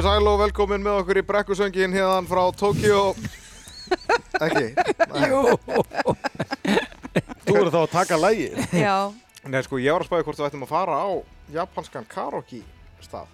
Komið sæl og velkomin með okkur í brekkusöngin hérna frá Tókíó Ekki? Jú. Þú eru þá að taka lægi Já, Nei sko, ég var að spæða hvort við ættum að fara á japanskan karaoke stað.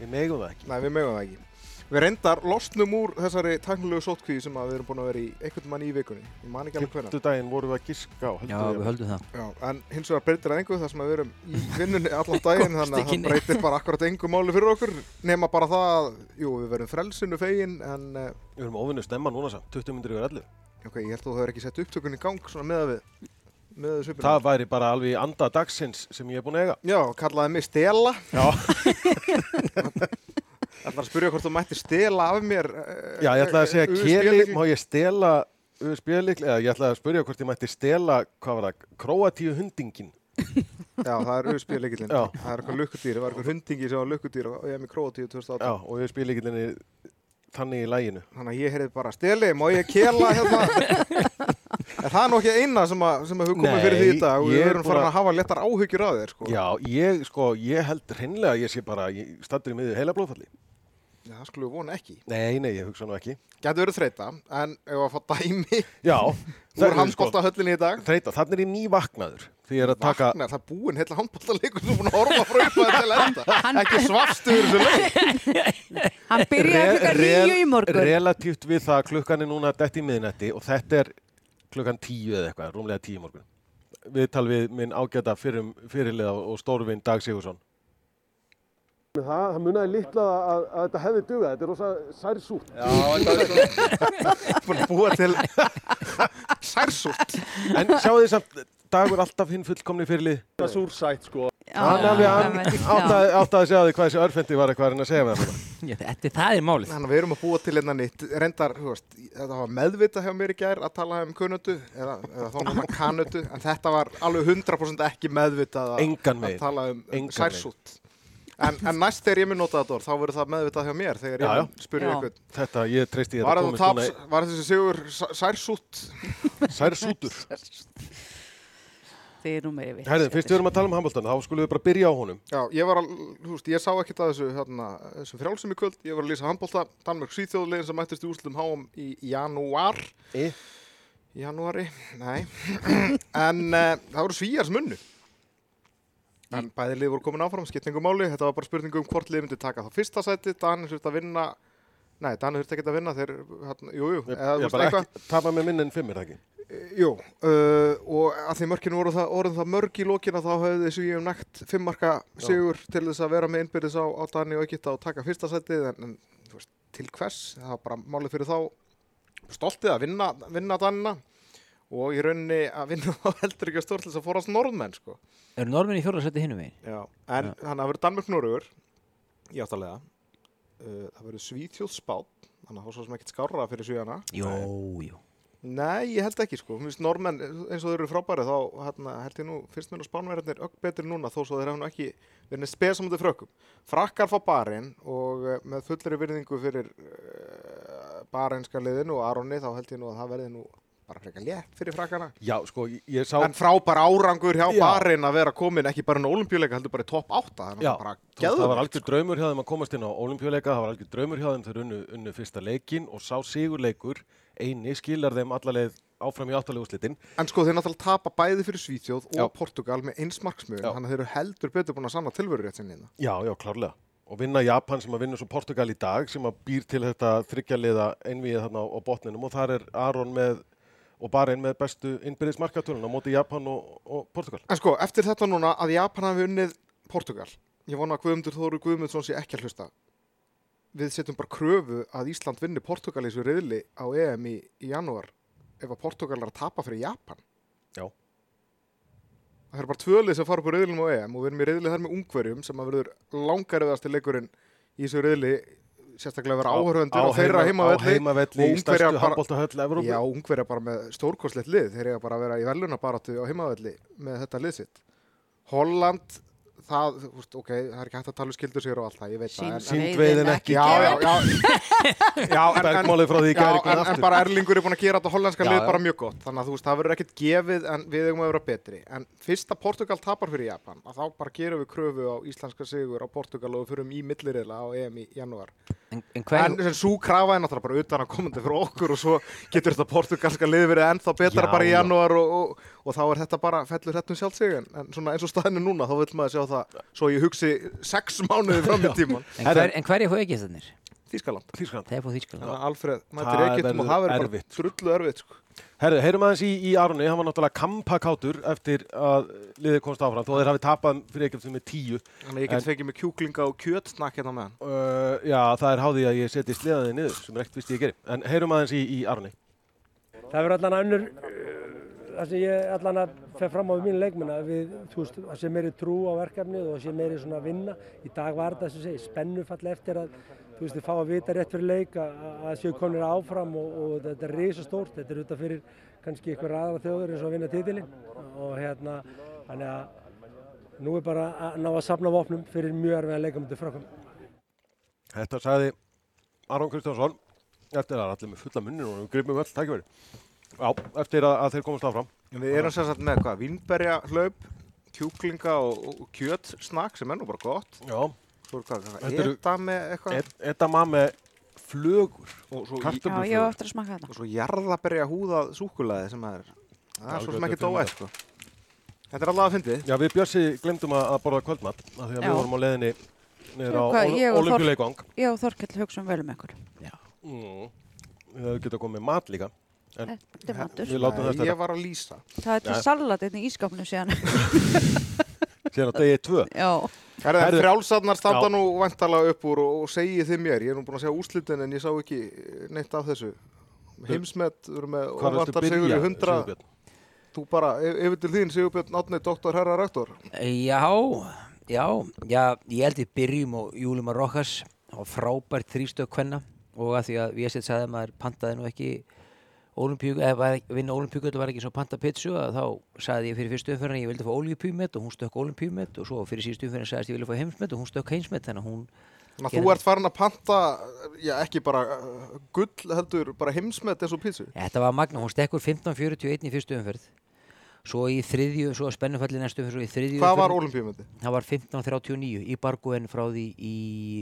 Við megum það ekki. Nei, við megum það ekki Við reyndar losnum úr þessari tæknilegu sótkvíði sem að við erum búin að vera í einhvern mann í vikunni. Ég man ekki alveg hvernig Fyrstu daginn vorum við að giska á já, heldur við ég. höldum það. Já, en hins vegar breytir það engu þar sem að við erum í vinnunni allan daginn þannig að það breytir bara akkurat engu máli fyrir okkur nema bara það að, jú, við verum frelsinu fegin en uh, Við erum óvinnu snemma núna samt, 20 myndir yfir 11 ok, ég held að þú hefur ekki sett upptökun í gang svona með. Það væri bara alveg anda dagsins sem ég er búinn að eiga. Já, kallaði mig Stela Já, ætlar að spyrja hvort þú mætti stela af mér uh, Já ég ætlaði að segja USB Keli, má ég stela USB-likl eða ég ætlaði að spyrja hvort ég mætti stela, hvað var það, Króatíu hundingin Já, það er USB-leikillin Já. Það er eitthvað lukkudýr, það var eitthvað hundingi sem var lukkudýr og ég er með Króatíu 2018 Já, og USB-liklinn er þannig í læginu Þannig að ég heyrði bara Steli, má ég kela hérna? En það er nú ekki eina sem, að, sem að hefur komið Nei, fyrir því í dag og við er erum farin að- hafa lettar áhyggjur af þér sko. Já, ég, sko, ég held hreinlega að ég sé bara, ég stattur í miður heila blóðfalli Já, það skulum við vona ekki. Nei, nei, ég hugsa nú ekki. Gæti verið þreita, en ef að fá dæmi Já, úr handbóltahöllinni í dag. Þreita, þannig er ég ný vaknaður Því ég er að taka Vaknar, það er búinn heila handbóltaleikur sem er búin að horfa frá upp að til enda. Ekki svafstu yfir þessu leik. Hann byrjaði klukkan nýju í morgun. Relatíft við það að klukkan er núna dett í miðnætti og þetta er klukkan tíu eða eitthvað, rúmlega tíu í morgun. Viðtal við minn ágæta fyrirliða og stórvinn Dag Sigursson. Það, það munaði litla að, að þetta hefði dugað, þetta er rosa særsút. Búin að búa til særsútt En sjáu því samt, Dagur alltaf hinn fullkomni fyrirlið. Það er súrsætt sko. Hann einmitt, já. áttaði að sjá því hvað þessi örfendi var eitthvað að reyna að segja með það. Já, þetta, það er málið. Þannig að við erum að búa til einna nýtt Reyndar, þú veist, þetta var meðvita hjá mér í gær að tala um kunnötu eða, eða þá náttúrulega kanötu en þetta var alveg 100% ekki meðvitað að, að tala um, um særsútt en, en næst þegar ég mun nota þetta orð þá verður það meðvitað hjá mér þegar Já, ég Já. ykkur Þetta, ég treysti ég Var, þetta komið taps, var þessi sigur sæ- særsútt? svona særsútur. Þið er nú meiri við Herðin, fyrst við erum að tala um handbóltana, þá skulum við bara byrja á honum. Já, ég var að, þú veist, ég sá ekkert að þessu, hérna, þessu frjálsum í kvöld, ég var að lýsa handbólta, Danmörk Svíþjóðlegin sem mættist í úrslutum háum í janúar, E? í janúari, nei, en uh, það voru svíjar sem unnu. En bæði lið voru komin áfram, skiptingu máli, þetta var bara spurningu um hvort lið myndi taka þá fyrsta sæti, Danir þurfti að vinna, nei, Danir þurfti ekki að vinna, þeir, hérna, jú, jú, eða þú veist eitthvað. ekki tapa með minn en fimm, það ekki? Jú, uh, og að því mörkinu voru það, orðin það mörg í lókina þá hefði þessu ég um nægt fimmarka sigur til þess að vera með innbyrðis á, á Dani og Egypta og taka fyrsta sætið. En, en veist, til hvers, það var bara málið fyrir þá. Stoltið að vinna, vinna Danina og í rauninni að vinna þá heldur ekki að þess að fórast norðmenn sko. Eru norminni í fjóraðsætti hinnum veginn? Já. En þannig að verður Danmörk Norður í áttalega uh, það verður Svíþjóð spát þannig að það var svo sem ekkert skárra fyrir svíjana Jú, jú. Nei, ég held ekki sko. Mér finnst normenn eins og þeir eru frábæri þá hérna, held ég nú, fyrst að spánverðarnir ögg betur núna þó svo þeir hafa nú ekki verið spesamöndi frökkum. Frakkar fá barinn og uh, með fullri virðingu fyrir uh, bareinska liðinu og Aronni þá held ég nú að það verði nú bara frekar létt fyrir frakkana. Já, sko, ég sá... En frábær árangur hjá Já. barinn að vera komin ekki bara en olimpíuleika heldur bara í topp 8. Það er Já, það var algjör draumur hjá þeim að komast inn á olimpíuleika, það var algjör draumur hjá þeim þegar unnu, unnu fyrsta leikin og sá sigurleikur eini skilar þeim allarleið áfram í áttalegu úrslitin. En sko þeir náttúrulega tapa bæði fyrir Svíþjóð og Já. Portugal með eins marksmögun, Já. þannig að þeir eru heldur betur búin að sanna tilveru rétt sinni. Já, já, klárlega. Og vinna Japan sem að vinna svo Portugal í dag sem að býr til þetta þryggjaliða einvið þarna á, á botninum og þar er Aron með og bara einn með bestu innbyrðis markatölun á móti Japan og, og Portugal. En sko, eftir þetta núna að Japan hafi unnið Portugal, ég vona að Guðmundur Þóru Guðmundsson sé ekki að hlusta. Við setjum bara kröfu að Ísland vinni Portugal í þessu riðli á EM í, í janúar ef að Portugal er að tapa fyrir Japan. Já. Það er bara tvölið sem fara upp á riðlum á EM og við erum í riðli þar með ungverjum sem að verður langariðasti leikurinn í þessu riðli sérstaklega vera áhöröndur á, þeirra á heimavelli. heimavelli og stærstu bara- handbóltahöll Evrópu. Já, ungverja bara með stórkostlegt lið. Þeir eiga bara að vera í verðlunabaratu á heimavelli með þetta lið sitt. Holland, það, þú veist, ok það er ekki hægt að tala um skildur sér og allt það, ég veit það Síndveiðin ekki Já, já, já. Já, en, en, Bergmálið frá því í já, gær en, er aftur. bara Erlingur er búin að gera þetta hollandska Já, lið bara mjög gott. Þannig að þú veist, það verður ekkert gefið en við eigum að vera betri. En fyrst að Portugal tapar fyrir Japan að þá bara gerum við kröfu á íslenska sigur á Portugal og við förum í milliriðla á EM í janúar En, en hver, En sem svo krafa er náttúrulega bara utan að komandi fyrir okkur og svo getur þetta portugalska lið verið ennþá betra Já, bara í janúar og, og, og þá er þetta bara fellur hrettum sjálfsig en, en svona eins og staðinu núna þá vil maður sjá það svo ég hugsi sex mánuði fram í tíman en, hver, en hverja Þískaland Þýskaland. Þeir fóðu Þýskaland. Þannig að Alfred Það mætir Egyptum og það verður bara erfitt, sko. drullu erfitt sko. Herðu, heyrum aðeins í, í Aroni, hann var náttúrulega kampakátur eftir að liðið komst áfram, þó þeir hafi tapað fyrir Egyptum með tíu. Þannig að ég get fekið með kjúklinga og kjötsnakk hérna með hann Uh, já, það er háði að ég seti sleðaði niður, sem er ekkert vist ég geri. En heyrum aðeins í, í Aroni. Það verður allan önnur, uh, það sem ég allan að fer fram á við mínu leikmenn að við, þú veist, það sé meiri trú á verkefnið og sé meiri svona vinna. Í dag var þetta, sem segi, spennufall eftir að, þú veist, þið fá að vita rétt fyrir leik að, að séu konir áfram og, og þetta er risastórt. Þetta er auðvitað fyrir kannski ykkur aðra þjóður eins og að vinna titilinn og hérna, þannig að nú er bara að ná að safna vopnum fyrir mjög erfiðan leikamöndu frökkum. Þetta sagði Aron Kristjánsson, eftir að allir með fulla munnir og gripum öll tækifæri. Já, eftir að, að þeir komast áfram. En Við erum sérstaklega með hvað, vínberja hlaup, kjúklinga og, og kjötsnakk sem er nú bara gott. Já, Er hvað, hvað Þetta eru- eta með eitthvað með flögur, og svo, í, Já, ég kartöfluflögur. eftir að smaka þetta. og svo jarðaberja húðað súkulaði sem er, það er svo sem ekki dóætt sko. Þetta er alveg að fyndið. Já, við Björsi glemdum að, að borða kvöldmatt, af því að Já. við vorum á leiðinni niður á Hvað, Olimpíuleikvang. Ég og Þorkell hugsa um vel um ykkur. Mm. Við hefum getað komið með mat líka. En Þetta er matur. við látum þess Ég var að lýsa. Það er til salat einnig í skápnu síðan. Síðan á degi tvö. Já, Er það frjálsarnar standa Já. nú vantalega upp úr og, og segið þið mér, ég er nú búin að segja úslitin en ég sá ekki neitt af þessu. Heimsmet, við erum með Hvað viltu óvantar sigur í byrja, 100. Sigurbjörn? Þú bara, y- yfir til þín Sigurbjörn Átni, doktor, herra, rektor. Já, já, já, ég held við byrjum og Júlum að Rokas á frábært þrýstök kvenna og að því að við sétt sagði að maður pantaði nú ekki olimpíu, eða vinna olimpíu var ekki svo panta pitsu að þá sagði ég fyrir fyrstu umferðin að ég vildi fá olimpíumet og hún stökk olimpíumet og svo fyrir síðustu umferðin sagðist ég vildi fá heimsmet og hún stökk heimsmet þannig að hún Þannig að þú ert farin að panta, já ekki bara uh, gull heldur, bara heimsmet eins og pítsu. Þetta var magna, hún stekkur 15.41 í fyrstu umferð svo í þriðju, svo spennufalli næstu umferð svo í þriðju Hvað var olimpíumeti? Það var 15.39 í Barguen frá því í,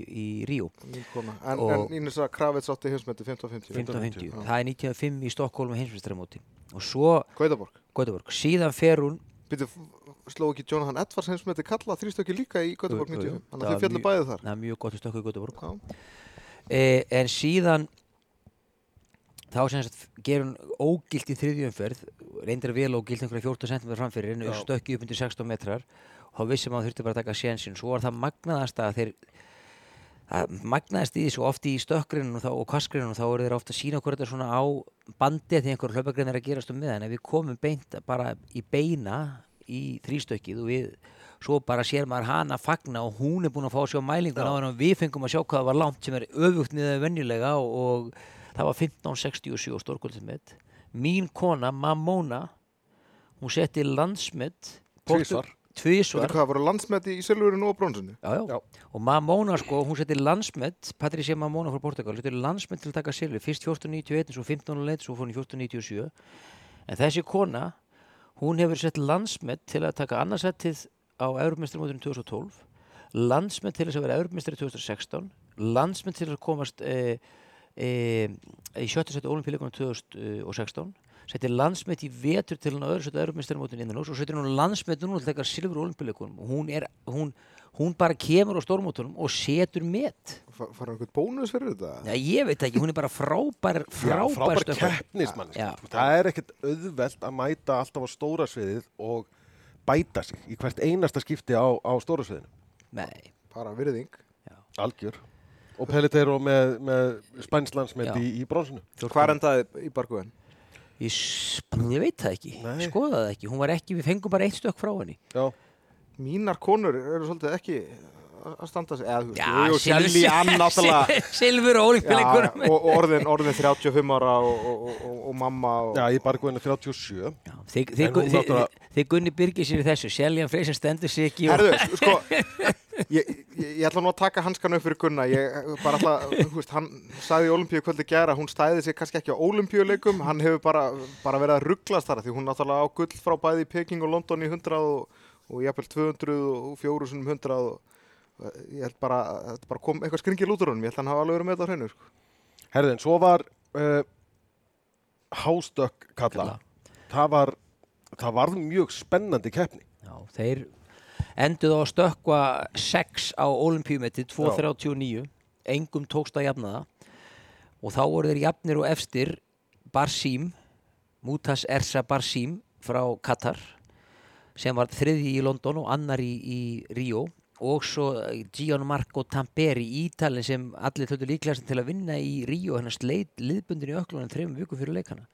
í Ríó En, Og- en Ínesa Kravits átti heimsmeti 1550. 15.50 Já. það er 95 í Stokkólum heimsmestramóti og svo, Gautaborg. Göteborg, síðan fer hún Býttu, sló ekki Jonathan Edwards heimsmeti kalla þrýstöki líka í Gautaborg Jú, jú, 95. jú. Þannig Það að þið fjallu bæðið þar. það er mjög gott í Stokku í Göteborg Já. e, en síðan þá sem sagt gerur hún ógilt í þriðjumferð reyndir vel ógilt einhverja 14 cm framfyrir en stökki upp undir 16 metrar. Og þá vissum að það þurfti bara að taka sénsinn. Svo var það magnaðast að þeir það magnaðist í því svo oft í stökkgrinu og kaskgrinu og þá eru þeir ofta að sína okkur þetta svona á bandi því einhver hlaupagrein er að gerast um miðan en við komum beint bara í beina í þrýstökkið og við svo bara sér maður hana fagna og hún er búin að fá að sjá mælingun á henni og við fengum að sjá hvað var langt sem er öfugt niður venjulega og, og það var 1567 stórkvöldismet mín kona Mamona hún setti landsmet tvísvar Veitu hvað, voru landsmeti í silfurinu og bronsinu? Já, já. Já. Og Mamona sko, hún setti landsmet, Patricia Mamona frá Portugal, setti landsmet til að taka silfi, fyrst 1491, svo 1501, svo fór hún í 1497. En þessi kona, hún hefur sett landsmet til að taka annarsættið á Európmestarmóturinn 2012, landsmet til þess að vera Európmestari 2016, landsmet til að komast e, e, í sjötta seti olimpíuleikunum 2016, setti landsmet í vetur til hann öðru seti Európmestarmóturinn innan og svo setti hún landsmet núna til að taka silfur olimpíuleikunum og hún er, hún, hún bara kemur á stórmótunum og setur met. Fa- Fara einhvern bónus fyrir þetta? Já, ég veit ekki, hún er bara frábær, frábær, frábær stökkvari. keppnismann. Já. Það er ekkert auðvelt að mæta alltaf á stóra sviðið og bæta sig í hvert einasta skipti á, á stóra sviðinu. Nei, Bara virðing. Algjör. Og Pelletero með, með spænslandsmet Já. í, í bronsinu. Hvað endaði í Barguðin? ég, ég veit það ekki, Nei. skoða það ekki, hún var ekki, við fengum bara eitt stökk frá henni. Já. Mínar konur eru svolítið ekki að standa sig. Eða, Shelly Ann náttúrulega. Silfur og Já, olimpíuleikunum. og orðin, orðin 35 ára og, og, og, og mamma og... Já, ég bara góðin 37. Já, Þið, þið, þið, þið, gunni byrgir sér í þessu, Seljan Freysin stendur sig ekki og... Herðu, sko, ég, ég, ég ætla nú að taka hanskan upp fyrir Gunna. Ég bara ætla, þú veist, hann sagði í olimpíu kvöldi gera, hún stæði sig kannski ekki á olimpíuleikum, hann hefur bara, bara verið að rugglast þar, því hún náttúrulega á gull frá bæði í Peking og London í 100 og, og jafnvel 200 og 400 100 og ég held bara, þetta bara kom eitthvað skringil út úr honum, ég held að hann hafa alveg verið með þetta hreinu sko. Herðin, svo var uh, hástökk kalla. Kalla. Það var, það varð mjög spennandi keppni. Já, þeir enduðu á að stökkva 6 á olimpíumetti 2.39 engum tókst að jafna það. Og þá voru þeir jafnir og efstir Barsim Mutas Ersa Barsim frá Katar sem var þriði í London og annar í, í Rio og svo Gianmarco Tamperi Ítalinn sem allir þáttu líklegast til að vinna í Rio hann sleit liðbundin í öklunum þreim viku fyrir leikana.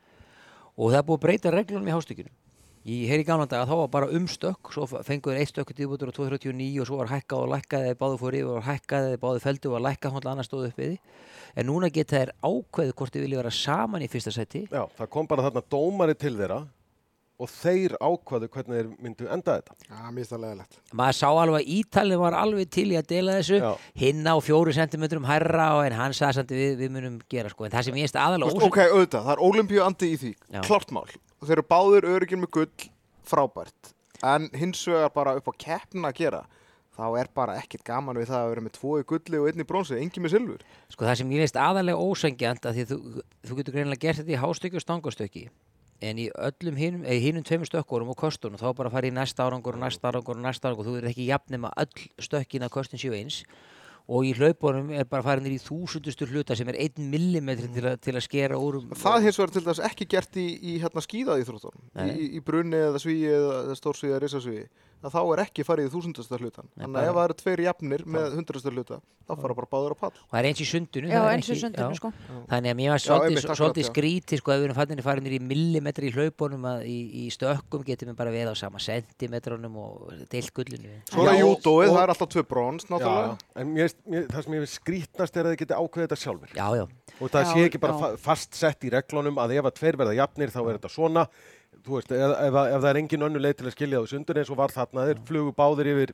Og það búið að breyta reglunum í hástökjunum Ég heyri gamla daga þá var bara umstökk svo fenguður eitt stökk til útbútur á 239 og svo var hækkað og lækkað eða báðu fór yfir og hækkað eða báðu feldu og lækkað hóndla annars stóðu upp við því en núna geta þær ákveðið hvort þið vilja vera saman í fyrsta seti Já, það kom bara þarna dómari til þeirra og þeir ákvaðu hvernig þeir myndu enda þetta. Já, mér finnst það leðilegt. maður sá alveg að Ítalinn var alveg til í að dela þessu Já. hinn á fjóru sentimetrum hærra og en hann sagði samt við, við munum gera sko en það sem ég veist aðalega Veist, ok, auðvitað, það er olimpíu andi í því, Já. klart mál. Og þeir eru báðir öryggin með gull, frábært. En hins vegar bara upp á keppna að gera, þá er bara ekkit gaman við það að vera með tvo í gulli og einn í bronsi, engin með silfur. Sko það sem ég veist aðalega ósengjant að því þú, þú getur greinilega gert þetta í hástöki og stangastöki en í öllum hinum, eða hinum tveimur stökkurum og kostunum þá bara fara í næsta árangur og næsta árangur og næsta árangur þú er ekki jafnum að öll stökkin að kostin séu eins og í hlaupunum er bara farin í þúsundustu hluta sem er einn millimetri til, að- til að skera úr um- Það hins vegar til dæs ekki gert í, í hérna skíðað íþróttunum, Nei. í, í brunni eða svíi eða stórsvíi eða risasvíi, að þá er ekki farið í þúsundasta hlutan. Nei, Þannig að ef það eru tveir jafnir með hundrasta hluta, þá fara bara báður á pall. og það er eins í sundinu Já, það er eins og ekki- sundinu já. sko. þannig að mér var svolítið, svolítið skríti sko að við erum fannir farinir í millimetri í hlaupunum að í, í stökkum getum við bara verið á sama sentimetronum og deilt gullinu Svo er júdóið, það er alltaf tvö brons, náttúrulega. en mér, mér, það sem ég finnst skrítnast er að þið geti ákveðið þetta sjálfur. já, já, Og það Já, sé ekki bara fast sett í reglunum að ef að tveir verða jafnir þá er þetta svona. Þú veist, ef, ef, ef það er engin önnu leið til að skilja það sundur eins og var þarna, þeir flugu báðir yfir,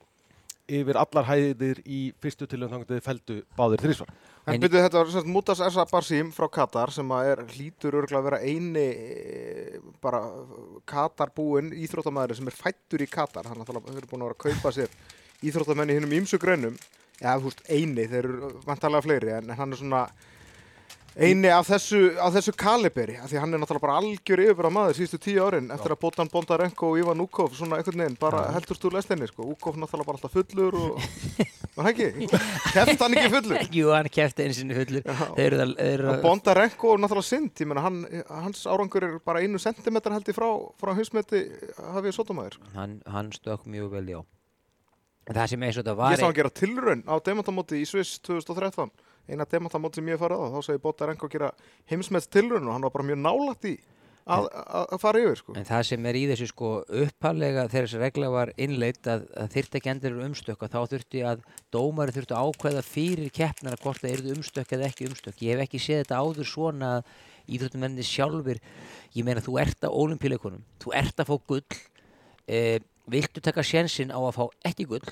yfir allar hæðir í fyrstu tilum þannig að þeir feldu báðir þrísvar. En, En- byrju, þetta var sagt Mutas Essa Barsim frá Katar sem að er hlýtur örgulega að vera eini eh, bara Katar búinn íþróttamæður sem er fættur í Katar. Hann er búin að vera að kaupa sér íþróttamenn í hinnum ímsu greinum. Já, þú veist, eini, þeir eru vantarlega fleiri en hann er svona eini af þessu, af þessu kaliberi af því að hann er náttúrulega bara algjör yfirbara maður síðustu tíu árin eftir að Botan Bondarenko og Ivan Úkov svona einhvern veginn bara heldurst úr lestinni sko. Úkov náttúrulega bara alltaf fullur og var það ekki? Keft hann ekki fullur? jú, hann kefti einu sinni fullur þeir eru þeir eru Og Bondarenko er náttúrulega synd, ég meina hann, hans árangur er bara einu sentimeter held ég frá, frá hinsmeti hafið sotumæður. hann, hann stökk mjög vel, já það sem eins og þetta Ég var sá hann gera tilraun á demantamóti í Sviss 2013, eina demantamóti sem ég farið á, þá segi Bondarenko gera heimsmets tilraun og hann var bara mjög nálætt í að, að, að fara yfir sko. En það sem er í þessu sko upphalega þegar þessi regla var innleitt að, að þyrfti ekki endur umstökk og þá þurfti að dómari þurfti að ákveða fyrir keppnara hvort það eru umstökk eða ekki umstökk. Ég hef ekki séð þetta áður svona að íþróttumenni sjálfur, ég meina þú ert á olimpíuleikunum, þú ert að fá gull, eh, viltu taka sjensin á að fá ekki gull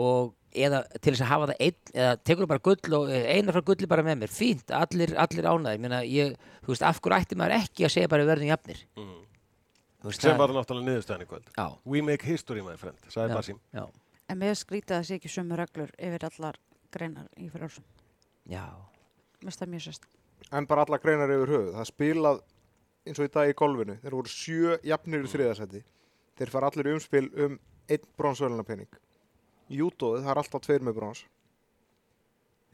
og eða til þess að hafa það einn eða tekur bara gull og einar frá gulli bara með mér, fínt, allir, allir ánæði ég meina, ég, þú veist, af hverju ætti maður ekki að segja bara við verðum jafnir Þú veist, Sem það- var náttúrulega niðurstæðan í kvöld. já, We make history, my friend, sagði já, En mér skrítið að það sé ekki sömu reglur yfir allar greinar í frjálsum. já, finnst það mjög sérst. En bara alla greinar yfir höfuð. Það spilað eins og í dag í golfinu. Þeir voru sjö jafnir í þriðasæti. Þeir fara allir í umspil um einn bronsvölunapenning. Júdóið, það er alltaf tveir með brons.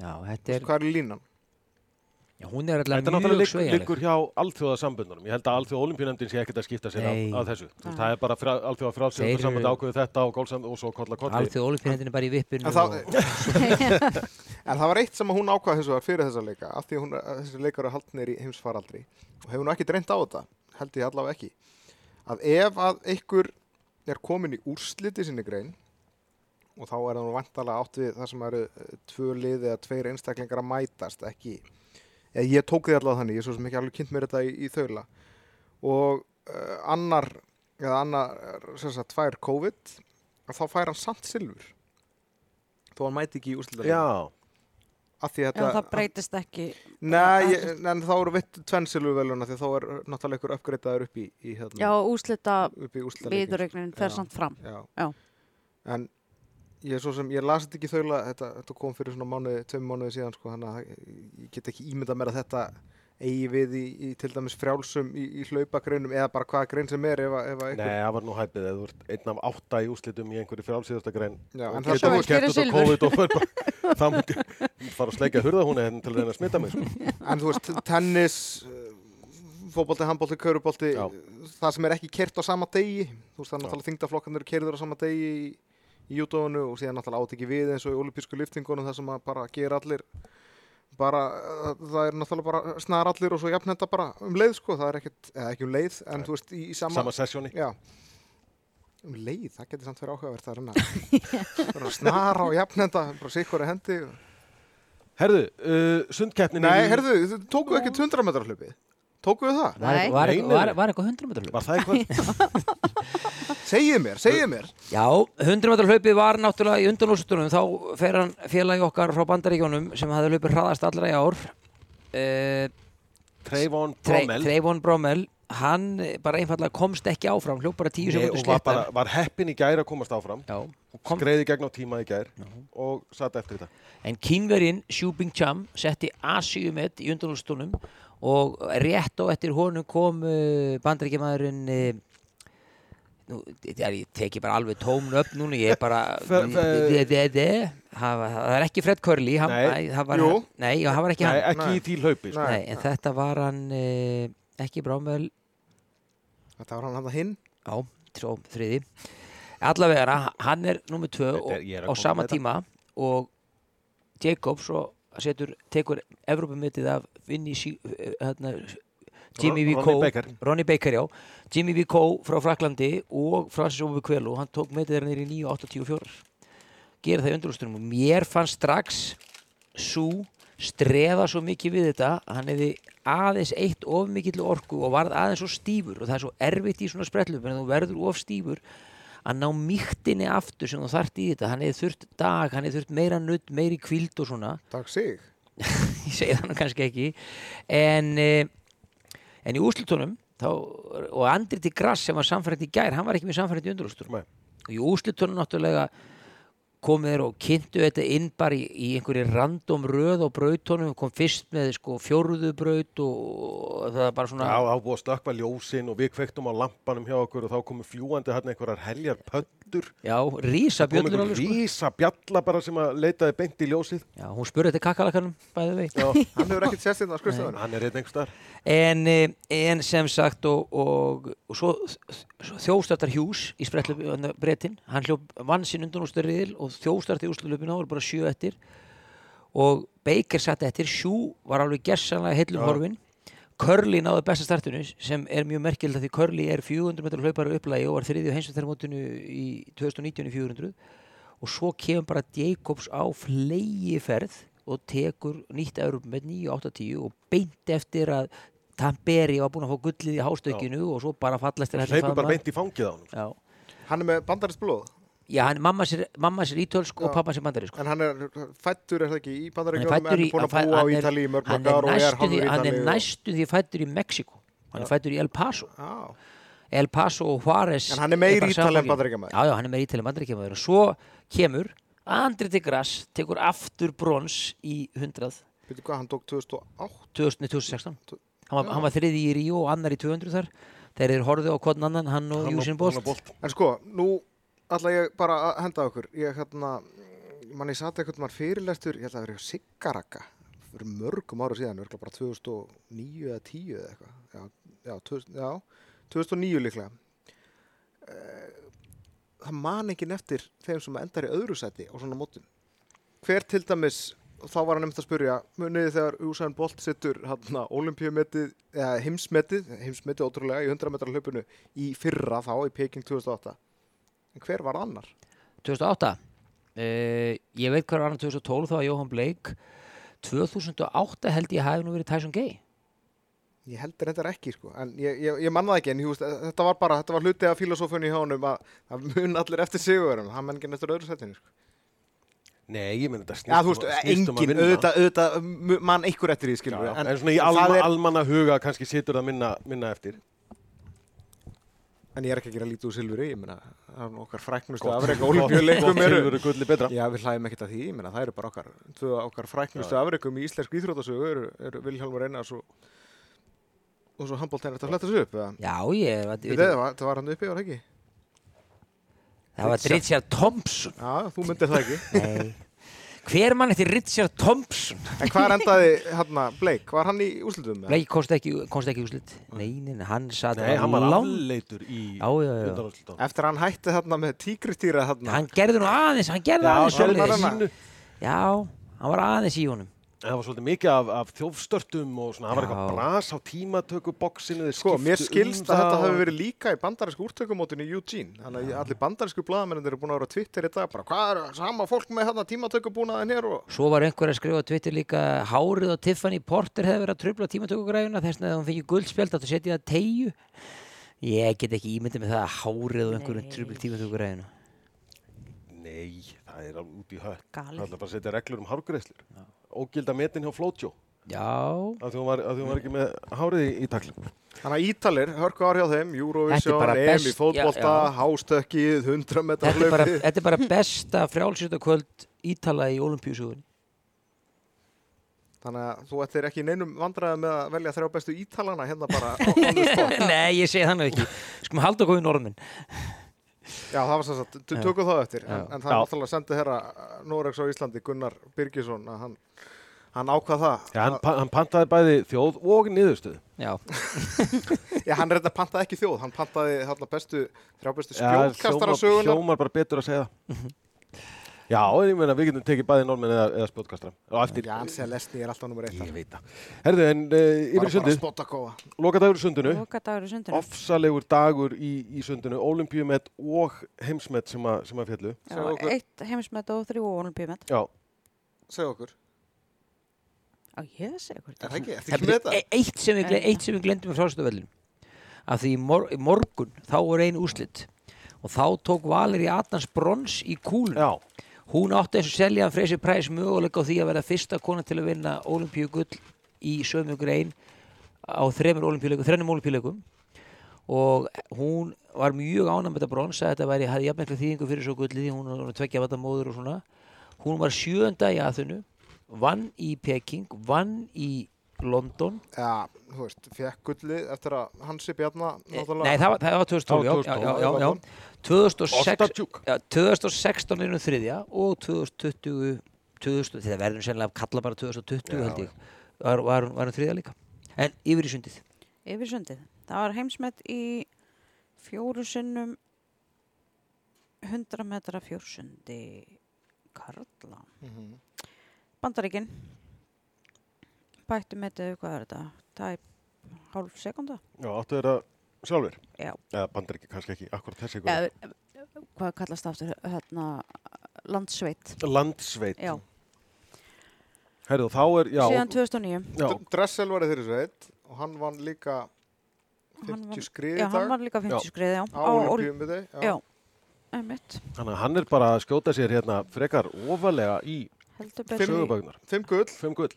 já, þetta er Hvað er línan? já, hún er alltaf Þetta er mjög náttúrulega liggur, hjá alþjóðasambundunum. Ég held að alþjóða olimpíunemndin sé ekkert að skipta sér af, af þessu. Þú. Það er bara frá, alþjóða Þeir frálsjóðarsambund eru- ákveðu þetta og gólsambund og svo kolla kolli. Alþjóð olimpíuhendin er bara í vippinu En það, en það var eitt sem að hún ákvað hins vegar fyrir þessa leika af því að hún, að þessi leikar er haldnir í heimsfaraldri og hefur nú ekki dreynt á þetta held ég allavega ekki að ef að og þá er það nú vantarlega átt við það sem eru eh, tvö lið eða tveir einstaklingar að mætast ekki eða ég tók því allavega þannig, ég er svo sem ekki alveg kynnt mér þetta í, í þaula og uh, annar eða annar, sem sagt, tvær COVID að þá fær hann samt silfur þó hann mæti ekki í úrslita Já, að það breytist ekki. Nei, ég, en þá eru vitt tvenn silfurveluna því þá er náttúrulega ykkur uppgreitaður upp í, í hérna, Já, úrslita viðurregnin fer Já. samt fram. Já. Já. En ég er svo sem, ég las þetta ekki þaula þetta, þetta kom fyrir svona mánuði, tveim mánuði síðan sko, þannig að ég, get ekki ímyndað mér að þetta eigi við í, í til dæmis frjálsum í, í hlaupagreinum eða bara hvaða grein sem er ef, að- ef að Nei, það var nú hæpið eða þú ert einn af átta í úslitum í einhverju frálsíðasta grein Já, en og það vilt keppt fyrir út á. COVID og fyrir bara, það múti fara að sleika hurðahúni hérna til að reyna að smita mig sko. En þú veist, tennis, fótbolti, handbolti, kaurubolti, Já. það sem er ekki kert á sama degi, þú veist, það er náttúrulega þingdaflokkarnir eru kerður á sama degi í, júdóinu og síðan náttúrulega átt ekki við eins og í olímpísku liftingunum það sem að bara gera allir, bara, uh, það er náttúrulega bara snar allir og svo jafnenda bara um leið, sko, það er ekkert, eða ekki um leið, en þú veist, í, í sama, sama sessjóni já, um leið, það getur samt verið áhugavert að reyna, bara snara og jafnenda, bara sikkur hendi. Herðu, uh, sundkeppnin Nei, er herðu, þið tókuðu ekki 100 metrar hlupið? Tókuðu það? Nei. var, var, var, var eitthvað 100 metrar hlaup? Var það eitthvað? Segið mér, segið mér. Já, 100 metrar hlaupið var náttúrulega í undanlústunum þá fer hann félagi okkar frá bandaríkjónum sem hafði hlaupið hraðast allra í ár. Uh, Treyvon Tre, Brommel Treyvon Brommel hann bara einfallega komst ekki áfram hljóp bara 10 Nei, sekundur og var, bara, sléttar var heppin í gær að komast áfram. Já, og kom, skreiði gegn á tíma í gær og satt eftir þetta. En kínverinn Xu Bingcham setti A7 í undanlústunum og rétt á eftir honum kom uh, bandaríkjamaðurinn uh, nú, er, ég teki bara alveg tómn upp núna, ég er bara það er ekki Fred Curly hann, Nei. það var, nei, það var ekki Nei, hann ekki Nei. í því hlaupi sko. Nei, en þetta var hann uh, ekki Brámvel Þetta var hann hann hinn. á svo, þriði allavega hann er nummið tvö og, er að á sama tíma og Jacobs og setur, tekur Evrópumitið af Vinny sí, hérna, Jimmy V. Ronnie Coe Baker. Ronny Baker, já Jimmy V. Coe frá Fraklandi og Francis Ove Kvelu hann tók metið þeirra nýri 9.84 gera það í undurústunum og mér fannst strax svo strefa svo mikið við þetta hann hefði aðeins eitt of mikill orku og varð aðeins svo stífur og það er svo erfitt í svona sprellum en þú verður of stífur að ná mýktinni aftur sem þú þart í þetta hann hefði þurft dag, hann hefði þurft meira nudd, meiri kvíld og svona Takk sig. ég segi það nú kannski ekki en, eh, en í úrslutunum þá, og Andri til Grass sem var samfært í gær, hann var ekki með samfært í undurústur og í úrslutunum náttúrulega komið þeir og kynntu þetta inn bara í, í einhverju random röð á brautunum, kom fyrst með sko fjóruðu braut og það er bara svona Já, þá búið að slökka ljósin og við kveiktum á lampanum hjá okkur og þá komu fljúandi hann einhverjar heljar pöndur já, rísa einhver alveg sko. rísa bjalla bara sem að leitaði beint í ljósið. Já, hún spurði þetta kakkalakanum bæði vei Já, Hann hefur ekkert sérst hérna á skrifstofunum. hann er einhver starf en, eh, en sem sagt og, og, og svo, svo þjóstartar Hjús í spretlu brettin, hann hljóp vann sinn undan úrstöriðil og þjóstartar í úrstöðlöpina voru bara sjö eftir. Og Baker satt eftir, Sjú var alveg gessanlega heillum Já. horfin Curly náði besta startinu sem er mjög merkild að því Curly er 400 metrar hlaupari upplægi og var þriðju heimsvættarmótinu í 2019 í 400 og svo kemur bara Jacobs á flegi ferð og tekur nýtt Európa með 9.80 og beint eftir að Tamperi var búin að fá gullið í hástökinu og svo bara fallast til hleypur bara beint í fangið á hann Já, Hann er með bandarist blóð. Já hann, mamma sér, mamma sér ítölsk og pappa sér bandarísk En hann er fættur, er það ekki, í bandaríkjónum en í- búin að búa á Ítalíu í mörg ár og er næstu hálfur því, hann er næstu því fættur í Mexiko hann er fættur í El Paso. Já, El Paso og Juárez En hann er bara Ítali en samfanginn. Bandaríkjamaður. Já, já, hann er meiri ítali en bandaríkjamaður og svo kemur Andri de Grass tekur aftur brons í 100 veitu hvað, hann tók 2008. 2000, 2016 Tu- hann var, var þriði í Ríó og annar í 200 þar. Þeir eru horfið á hvern annan, hann og Júsin Bolt. En sko, nú ætla ég bara að henda okkur. Ég hérna, mann ég satt eitthvað mann fyrirlestur, ég ætla að vera í Siggaraka fyrir mörgum ára síðan, örgulega bara 2009 eða 10 eða eitthvað. Já, já, 2000, já, 2009 líklega. Eh, Það man ekki eftir þeim sem endar í öðru sæti á svona mótum. Hver til dæmis, þá var hann nefnt að spurja, muniði þegar Usain Bolt setur hérna olimpíumetið, eða heimsmetið, heimsmetið ótrúlega í 100 metra hlaupinu í fyrra þá, í Peking 2008. En hver var annar? 2008 uh, ég veit hvað var annar 2012 þá var Jóhann Blake. 2008 held ég hafi nú verið Tyson Gay. Ég heldur þetta ekki, sko, en ég, ég, ég man það ekki, en ég, veist, þetta var bara, þetta var hluti af filosófunni hjá honum að það mun allir eftir sigurverðum, hann menn ekki eftir öðru setinu, sko. Nei, ég minn þetta Já, þú veist, snýst um að engin, vinna. auðvitað, auðvitað, mu- mann einhver eftir því, skilur við, en, svona í það alma, er- almanna huga kannski situr það minna, minna eftir En ég er ekki að gera lítið úr silfuri, ég meina, það er okkar fræknustu afreg olimpíuleikum eru. Silfur er gulli betra. Já, við hlæðum ekkert að því, ég meina, það eru bara okkar, tvö okkar fræknustu afregum í íslensku íþrótasögu eru, eru Vilhjálmur Einars og, og svo handbóltæn eftir að fletta þessu upp, eða? Já, ég veit, Við það, var- það var hann uppi, var það ekki? það var Richard Thompson Já, þú myndir það ekki. Nei Hver mann eftir Richard Thompson? En hvað endaði hérna Blake? Var hann í úrslutum? eða? Nei, komst ekki, komst ekki úslit Nei, nei, nei, hann satt Nei, hann var afleitur í Já, já, já. Eftir að hann hætti þarna með tígristýra þarna. Hann gerði nú aðeins, hann gerði Já, aðeins. Já, hann var aðeins í honum Það var svolítið mikið af, af þjófstörtum og svona, það var eitthvað bras á tímatökuboksinu, þeir Sko, mér skilst um að þetta hafi verið líka í bandarísku úrtökumótinu í Eugene. Þannig að allir bandarísku blaðamennir eru búin að vera á Twitter í dag bara, hvað er sama fólk með hérna tímatökubúnaðin hér og... Svo var einhver að skrifa á Twitter líka Hárið og Tiffany Porter hefði verið að tröfla tímatökugræfuna þess að hún fengi guldspjald að setja það tegju Ég get ekki ímyndið með það að hárið og Nei. það er alveg út í hött. Galið. Það er bara að setja reglur um hárgreislur. Ógilda metin hjá Flótjó, Já, að því hún var, var ekki með hárið í, í taklum. Þannig að Ítalir, hörku ár hjá þeim, Eurovision, EM í fótbolta, hástökkið, 100 metra þetta er bara, hlaupið. þetta er bara besta frjálsýttakvöld Ítala í olimpíusugunni Þannig að þú ættir ekki í neinum vandræði með að velja þrjá bestu Ítalana hérna bara. Nei, ég segi þannig ekki Skum halda okkur í norðmenn Já, það var sem sagt, t- tökum það eftir. En, en það er náttúrulega sendið herra Noregs á Íslandi, Gunnar Birgisson, að hann, hann ákvað það. Já, hann, pa- hann pantaði bæði þjóð og niðurstöðu. Já, Já, hann reynda pantaði ekki þjóð, hann pantaði þarna bestu, þrjá bestu hljómar- sögunar. Hljómar bara betur að segja það. Já, en ég meina við getum tekið bæði normenn eða, eða spjótkastra. Og eftir, Já, hann segja lesni er alltaf nummer eitt. ég veit það. Herðu, en uh, yfir í sundið, lokadagur í sundinu, Lokadagur í sundinu. ofsalegur dagur í, í sundinu, olimpíumet og heimsmet sem að, sem að fjallu. Já, okkur. eitt heimismet og þrjú olimpíumet. Já, Segð okkur. Á, ég segi ykkur Er það ekki? Ertu Það ekki með er þetta? e- eitt sem við, gle- Nei. eitt sem við glendum með frástöðuvellin af því mor morgun þá voru ein úslit og þá tók Valeri Adams brons í kúlun já, hún átti eins og selja Freysi Præs möguleika á því að vera fyrsta kona til að vinna olimpíu gull í sömu grein á þremur olimpíuleikum, þrennum olimpíuleikum og hún var mjög ánægð með þetta brons að þetta væri, hafði jafnveglega þýðingu fyrir svo gullið hún var tveggja vata móður og svona. Hún var sjönda í aðþunu vann í Peking, vann í London Já, þú veist, fekk gullið eftir að Hansi Bjarnar náttúrulega... Nei, það var, það var 2012, já, já, já, já, já. 2006, Ostatjúk. já, 2016 er hún þriðja og 2020, 2000, þetta verður sennilega að kalla bara 2020 held ég, var, var, var hún þriðja líka. En yfir í sundið. Yfir sundið. Það var heimsmet í fjóru sinnum 100 metra fjórsundi Karla. Mhm. Bandaríkin. Bættu metið, hvað er þetta? Tæp hálf sekunda? já, áttu þeirra sjálfur. Já. Eða bandar ekki, kannski ekki, akkurat þessi ykkur. Eða, hvað kallast það aftur? Hérna, landsveit. Landsveit. Já, Herðu, þá er, já, síðan 2009. já, Dressel var í þeirri sveit og hann vann líka Og hann 50 vann- skrið í Já, hann dag var líka 50 skriði, já. á Olympium við þau. Já, einmitt. þannig að hann er bara að skjóta sér hérna frekar ofalega í sögubögnar. Fimm gull. Fimm gull.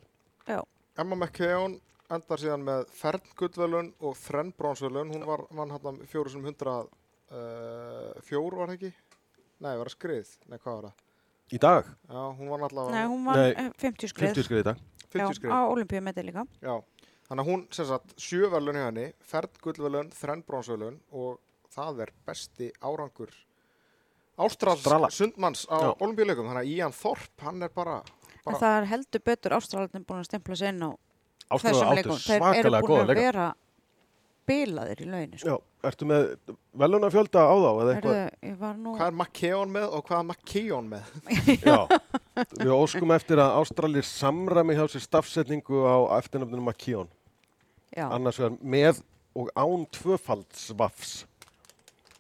Já, Emma McKeown endar síðan með fern gullvelun og þrenn bronsvelun. Hún var, vann hann fjóru sem hundra, uh, fjór var það ekki? Nei, var það skrið? Nei, hvað var það? Í dag, Já, hún var allavega nei, hún var Nei, eh, 50 skrið. 50 skrið í dag. 50 skrið. Já, á olimpíumeti líka. Já, þannig að hún, sem sagt, sjö velun hjá henni, fern gullvelun, þrenn bronsvelun og það er besti árangur Ástrals Strala. sundmanns á olimpíuleikum. Þannig að Ian Thorpe, hann er bara, bara það er heldur betur ástralarnir búin að stempla sig inn á þessum leikum. Þeir eru búin að leika. vera bilaðir í lauginu. Sko. Já, ertu með veluna fjölda á þá eða eitthvað? Var nú... hvað er McKeown með og hvað er McKeown með? Já, við óskum eftir að Ástralir samræmi hjá sér stafsetningu á eftirnafninu McKeown. Já, Annars vegar með og án tvöfaldsvafs.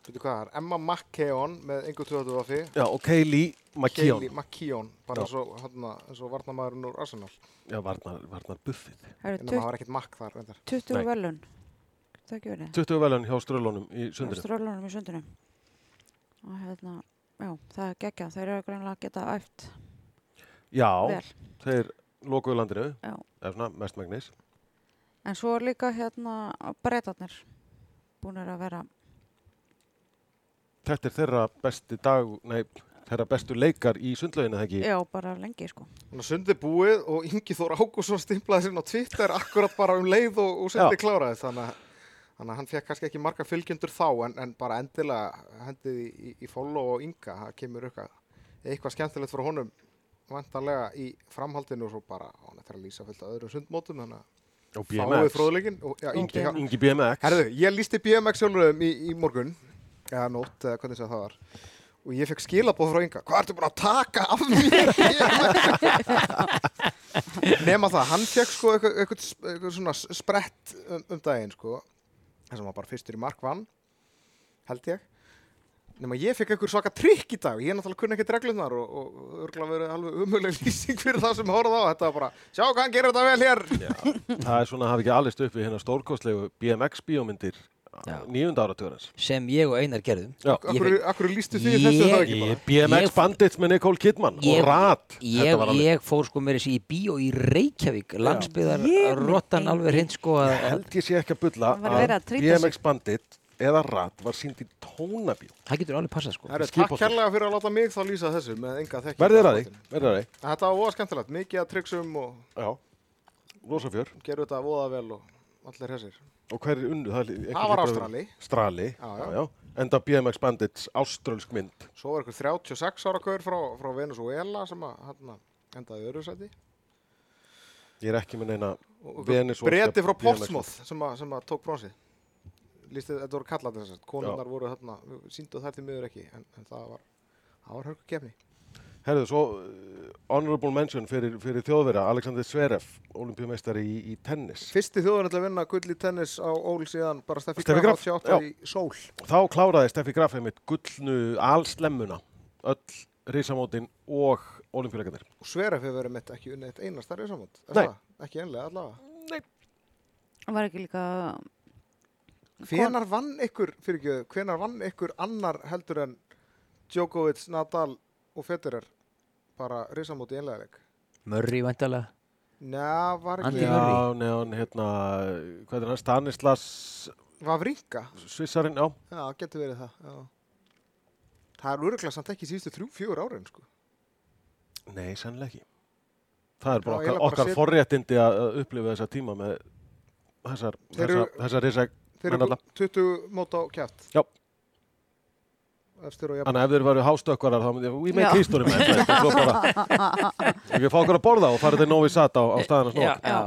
Veitu hvað það er? Emma McKeown með einhver tvöðu vafi. Já, og Kaylee Kaylee McKeown, bara Já. eins og, hérna, og varnamæðurinn úr Arsenal. Já, varnar, varnar buffið. En það var ekkert makk þar, reyndar. 20 Nei. velun. Það ekki verið. 20 velun hjá strölunum í sundinu. Strölunum í sundinu. Og hérna, já, það er geggja. Þeir eru greinlega að geta æft Já, vel. þeir lokuðu landinu, svona mestmægnis. En svo er líka hérna breytarnir búinir að vera þetta er þeirra besti dag, nei, þeirra bestu leikar í sundlauginu, það ekki? Já, bara lengi sko. Þannig að sundi búið og Ingi Þór Ágússon stimplaði sinna á Twitter akkurat bara um leið og, og sundi kláraði þannig að, þannig að hann fekk kannski ekki marga fylgjendur þá en, en bara endilega hendið í, í, í follow og Inga það kemur eitthvað, eitthvað skemmtilegt frá honum vantarlega í framhaldinu og svo bara hann eftir að lýsa fullt af öðrum sundmótum þannig Og að fáið BMX. fróðleikin og já, Ingi, BMX. Ingi BMX. Herðu, ég lísti BMX sjálfuröðum í, í morgun eða nótt, eða hvernig það var og ég fekk skilabóð frá Inga hvað ertu búin að taka af mér? Nema það, hann fekk sko eitthvað, svona sprett um, um daginn sko. Þess að maður bara fyrstur í mark vann held ég. Nema ég fekk eitthvað svaka trikk í dag. Ég er náttúrulega kunni ekki reglunar og, og örgulega verið alveg umuleg lýsing fyrir það sem horfði á. Þetta var bara, sjá hvað hann gerir þetta vel hér. Það er svona að hafa ekki allist upp við hérna stórkostlegu BMX bíómyndir. Já. Nýjunda áratugurins. sem ég og Einar gerðum Akkur, akkur lístu því Ég- þessu það ekki bara BMX Bandits með Nicole Kidman Ég- og Rat. ég, Þetta var alveg- ég fór sko með þessi í bíó í Reykjavík landsbyðar minn alveg hreint sko að, Ég held ég sé ekki að bulla að trýta BMX Bandit eða Rat var sínd í tónabíó. það getur alveg passað sko takk kærlega fyrir að láta mig þá lýsa þessu með enga að verðir að því. Þetta var skemmtilegt, mikið að tryggsum og Já, rosa fjör. gerðu þetta voða vel og allir hessir. Og hver er unnu? Það, Það var Ástrali, Strali, Já, já. Enda BMX Bandits áströlsk mynd. svo var eitthvað 36 ára gaur frá, frá Venezuela sem að hérna, endaði í öðru sæti. Ég er ekki með neina Og Venezuelska Breti frá. Portsmouth sem, sem að tók bronsið. Lýsti, þetta voru kallat þess að konunnar Já. voru þarna, síndu þær til miður ekki, en, en það var, var hörku gefni. Herðu, svo uh, honorable mention fyrir, fyrir þjóðverða, Alexander Zverev, olimpíumeistari í, í tennis. Fyrsti þjóðan að vinna gull í tennis á ól síðan bara Steffi Steffi Graf Graf, 88 já. í sól. Þá kláraði Steffi Graf einmitt gullnu alslemmuna, öll risamótin og olimpíuleikarnir. Og Sveref hefur verið mitt ekki unnið eitt einasta reysamót. Nei. Ekki einlega allavega. Var ekki líka Hvenar vann ykkur, fyrir ekki, hvenar vann ykkur annar heldur en Djokovic, Nadal og Federer bara risamót í einlega leik? Murray vantalega Njá, var Andy ekki, Murray. Já, neðan, hérna, hvað er hann, Stanislas var Vrinka? Svissarinn, já. Já, getur verið það, já. Það er öruglega samt ekki síðustu þrjú, fjögur árin, sko. Nei, sannlega ekki. Það er bara Já, okkar, eiginlega bara okkar set- forréttindi að að upplifa þessa tíma með þessar, Þeir þessar, eru- þessar risa, Þeir eru alla. 20 mót á kjæft. Já. Og þannig að ef þeir varu hástökkarar þá myndi ég, Já. history með þetta, svo bara, ekki fá okkur að borða og fara til Novi Sad á, á staðina snók. já.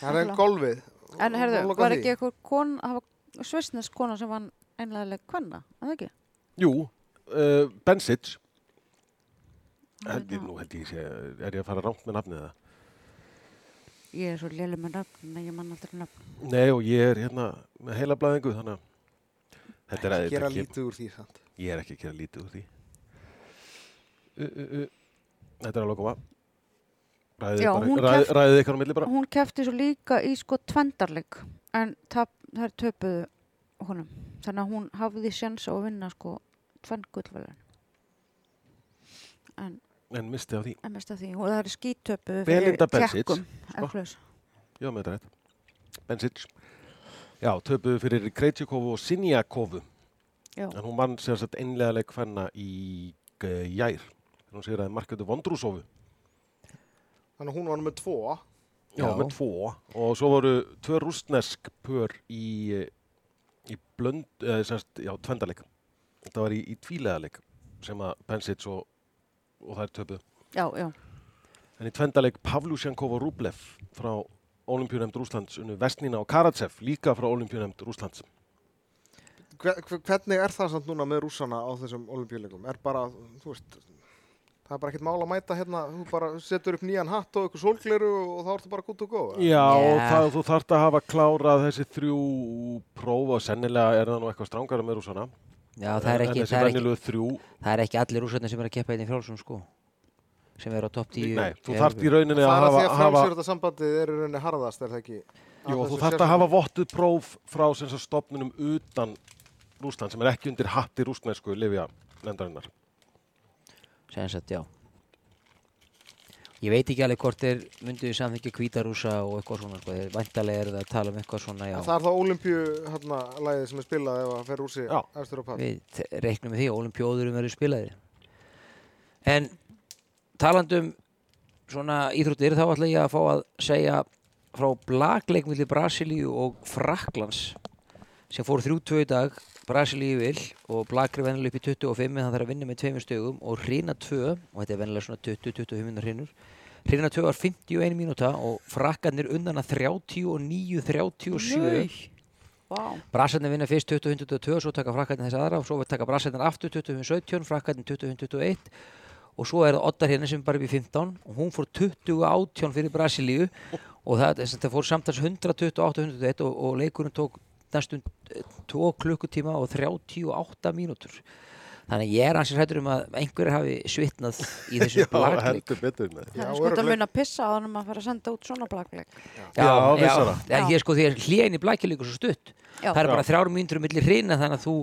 Það er golfið. En herðu, var ekki eitthvað kon, var svissnesk kona sem vann einlega kvenna, að það ekki? Jú, uh, Bensic, held ég, nú held ég sé, er ég að fara rámt með nafnið það? Ég er svo léleg með nöfn, en ég man aldrei nöfn. Nei, og ég er hérna með heila blæðingu, þannig að þetta er að Gera þetta kem- lítið úr því, sant. Ég er ekki að gera lítið úr því. Uh, uh, uh. Þetta er alveg að koma. Ræðið, ykkur á milli bara. Hún kefti svo líka í sko tvendarleik, en tap, þær töpuðu honum. Þannig að hún hafði sjans á að vinna sko tvenn gullvelun. En En misti á því. en mest af því, og það er skítöpu Belinda Bencic, kekkum, sko. Já, með þetta rétt. Bensic. Já, töpuðu fyrir Krejtjukovu og Sinjakovu. Já, En hún vann sér sett einlega leik hvenna í jær. Þegar hún segir að Marketu Vondrúsofu. Þannig að hún var með tvo. Já, Já. með tvo. Og svo voru tvö rústnesk pör í, eh, í blönd, eða semst, já, tvendaleik. Þetta var í, í tvíleðaleik sem að Bensic og, og þær töpuðu. já, já. En í tvendaleik Pavlusjankov og Rublev frá Olimpíunemnd Rúslands unnu Vestnina og Karatsev líka frá Olimpíunemnd Rúslands. Hve- hve- Hvernig er það samt núna með rússana á þessum olimpíuleikum? Er bara, þú veist, það er bara ekkert mál að mæta hérna, þú bara setur upp nýjan hatt og eitthvað sólgleru og þá ertu bara gútt og góð. Já, og Já. það, þú þarft að hafa klárað þessi þrjú próf og sennilega er það nú eitthvað strángara með rússana. Já, það er ekki, það er ekki, það er ekki allir rússarnir sem er að keppa einn í frjálsum sko sem er á topp 10 nei, þú í þarft í rauninni Það að er að hafa, því að hafa frálsjörða sambandið er í rauninni harðast, er það ekki? Jú, þú þarft að hafa vottuð próf frá stopnunum utan Rússland sem er ekki undir hatti rússnesku Livia nefndarinnar. sem sagt, já Ég veit ekki alveg hvort þeir myndu samþykja hvítarúsa og eitthvað svona, sko. Þeir væntalega eru það að tala um eitthvað svona, já. Það er það Olympíu hérna sem er spilað ef að fer úr Já. efstur á pall. Við reiknum með því að olimpjóðurum verður spilaðir. En talandum svona íþróttir þá ætla ég að fá að segja frá blagleik millir Brasilíu og Fraklands sem fór 3-2 í dag Brasilíu vil og blagri vennilega upp í 25 en það þarf að vinna með tveimur stögum og hrina 2 og þetta er vennilega svona 20-25 minnar hrinur. Hrina 2 var 51 mínúta og frakkarnir undan að 39-37 Vá. Brassarnir vinna fyrst 20-22 svo taka frakkarnir þess aðra og svo taka brassarnir aftur 20-17, frakkarnir 20-21 og svo er það Ottar hérna sem er bara upp í 15 og hún fór 20-18 fyrir Brasilíu. Og það, að það fór samtals 128-121 og, og leikurinn tók næstum 2 klukkutíma og 38 mínútur þannig ég er ansins hættur um að einhverjir hafi svitnað í Já, þessum blagleik Það Já, er sko að örugglega. mun að pissa á þannig að maður fara að senda út svona blagleik. Já, vissara. já, ég sko því að hlýin í blækja líka svo stutt Já. það er bara þrjár mínútur millir hrina þannig að þú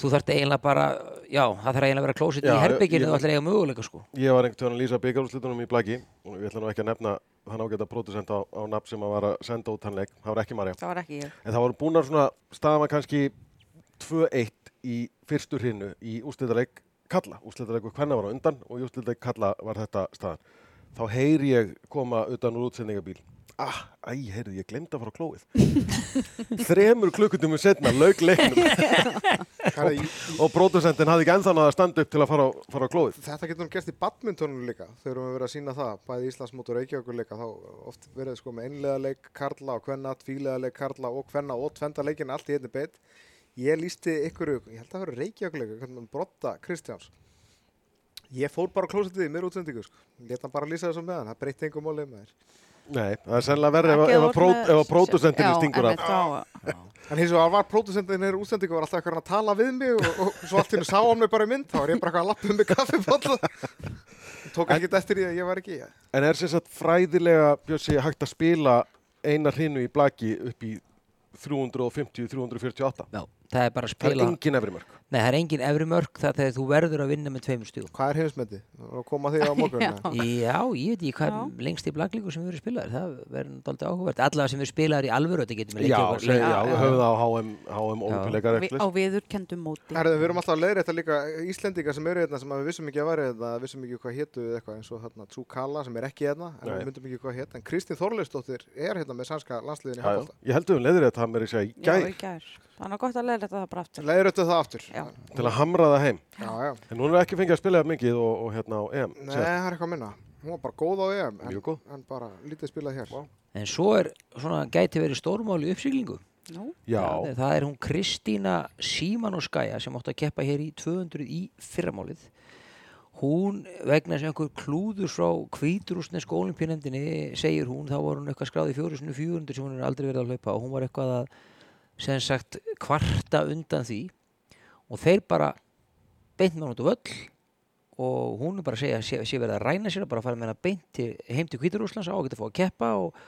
þú þarft eiginlega bara, já, það þarf eiginlega að vera klósit í herbygginu og ætlar eiga möguleika sko. Ég var einhvern veginn að lýsa byggarúslitunum í blaki og ég ætla nú ekki að nefna hann ágæta pródusent á, á nafn sem að var að senda út hann leik, það var ekki Marja. Það var ekki ég. En það voru búnar svona var kannski 2-1 í fyrstu hrinu í úrslitaleik Kalla. Úrslitaleiku hvenna var á undan og í úrslitaleik Kalla var þetta staðan. Þá heyri ég koma utan úr útsendingabíl. Ah, æ, heyrðu, ég glemd að fara á klóið. Þremur klukkutum setna lauk leiknum í- og pródusentin hafði ekki náða að standa upp til að fara á, fara á klóið. Þetta getur nú gerst í badmintonum líka þegar við verðum að sína það, bæði Íslandsmót og Reykjavíkur líka þá oft verið sko með einlega leik Karla og Kvenna, tvílega leik Karla og Kvenna og tvenda leikin allt í einni beitt ég lísti ykkur, ég held að það verið Reykjavíkur brotta Kristjáns ég fór bara klósetið í mér útsendingu sko. leta hann bara lýsa þessu með hann, það breytti engum málið með þér Nei, það er sennilega verið ef, ef, með- ef að pródusentinni Já, stingur af. en hins vegar var pródusentin hér útsendingu var alltaf eitthvað að tala við mig og, og svo allt henni sá hann mig bara í mynd þá var ég bara eitthvað að lappa um mig kaffibólla tók ekki eftir því að ég var ekki En er sagt fræðilega, Bjössi, hægt að spila eina hrinu í blaki upp í 350-348? Já, það er bara að Það er spila engin efri mörg. Nei, það er engin efri mörg það þegar þú verður að vinna með tveimur stíðum hvað er heimsmyndi? og koma því á morgun Já. ég veit ekki hvað er lengst í blaglíku sem við verður spilaðir það verður náttúrulega áhugavert allavega sem við spilaðir í alvöru þetta getum við Já, leikið seg, já, Já, við já. höfum það á HM, HM óumpileikar Vi- á viðurkendum móti. Herðu, við erum alltaf að leiðra þetta líka Íslendinga sem eru hérna sem að við vissum ekki að væri hérna, vissum ekki hvað eða eitthvað eins og hérna Tsukala sem er ekki hérna en við myndum ekki hvað hétt en Kristín Þorleifsdóttir er hérna með sannska landsliðin í handbólta. Ég heldur um leiðir þetta að mér er segja í Já, gær í gær. Þannig að gott að leiða þetta bara aftur. Leiður þetta það aftur? Til að hamra það heim. Já, já. En hún er ekki fengið að spila það mikið og, og hérna á EM. Nei, það er eitthvað minna. Hún var bara góð á EM en, Mjög góð. en bara lítið spilað hér. En svo er svona gæti verið stórmál í uppsiglingu Nú, Já, það, er- það er hún Kristína Símanóskæja sem átti að keppa hér í 200 í fyrramálið hún vegna sem einhver klúður frá kvíturúsnesku olimpíunemdini segir hún, þá var hún eitthvað skráð í 4400 sem hún er aldrei verið að hlaupa og hún var eitthvað að sem sagt kvarta undan því og þeir bara beint með hún út á völl og hún er bara að segja að sé, sé verið að ræna sér bara að fara með hana beint til, heim til Kvíturúslands á að geta að fá að keppa og,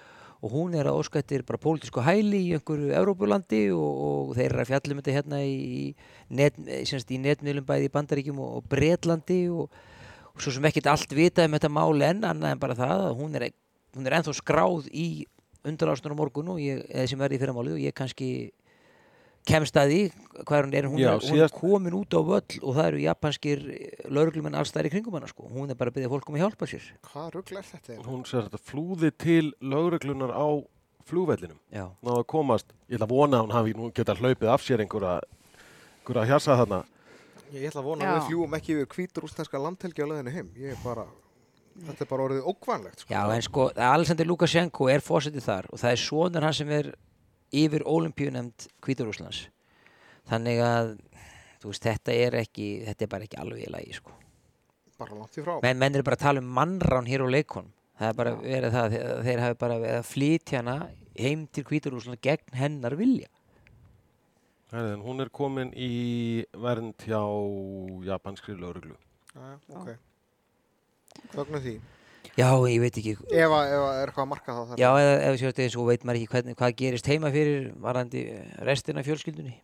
og hún er að óska eftir bara pólitísku hæli í einhverju Evrópulandi og, og þeir eru að fjallum þetta hérna í, net, í netmiðlum bæði í Bandaríkjum og, og Bretlandi og, og svo sem ekkert allt vitað um þetta máli enn annað en bara það að hún er, hún er ennþá skráð í undanlásnur á morgun og ég, sem verði í fyrramálið og ég kannski kemst að því hvað hún er, hún, Já, er, hún síðast- er komin út á völl og það eru japanskir lauruglumenn allstæðir í kringum hana sko. hún er bara að byrja fólk um að hjálpa sér Hvað ruggla er þetta? hún sér þetta flúði til lögreglunar á flugvellinum. Já. Náðu að komast, ég ætla að vona að hún hafi nú geta hlaupið af sér einhverja, einhverja hjassa þarna. Ég ætla að vona Já. að við fljúum ekki yfir hvítur úslenska landhelgi á leðinu heim. Ég er bara, þetta er bara orðið ókvanlegt. Sko. Já, en sko, Alexander Lukashenko er fósitið þar og það er sonur hann sem er yfir olimpíunemnd Hvíturúslands. Þannig að, þú veist, þetta er ekki, þetta er bara ekki alveg í lagi, sko. Bara langt í frá. Menn, menn eru bara að tala um mannrán hér á leikonum. Það er bara Já. verið það, þeir, þeir hafi bara verið að flytja hana heim til Hvíturúslands gegn hennar vilja. Herðin, hún er komin í vernd hjá japanskri lögreglu. Já, já, ok. Fögnum því. Já, ég veit ekki, Ef að ef að er eitthvað að marka það þar. já, eða ef þetta eins og veit maður ekki hvernig, hvað gerist heima fyrir varandi restina fjölskyldunni.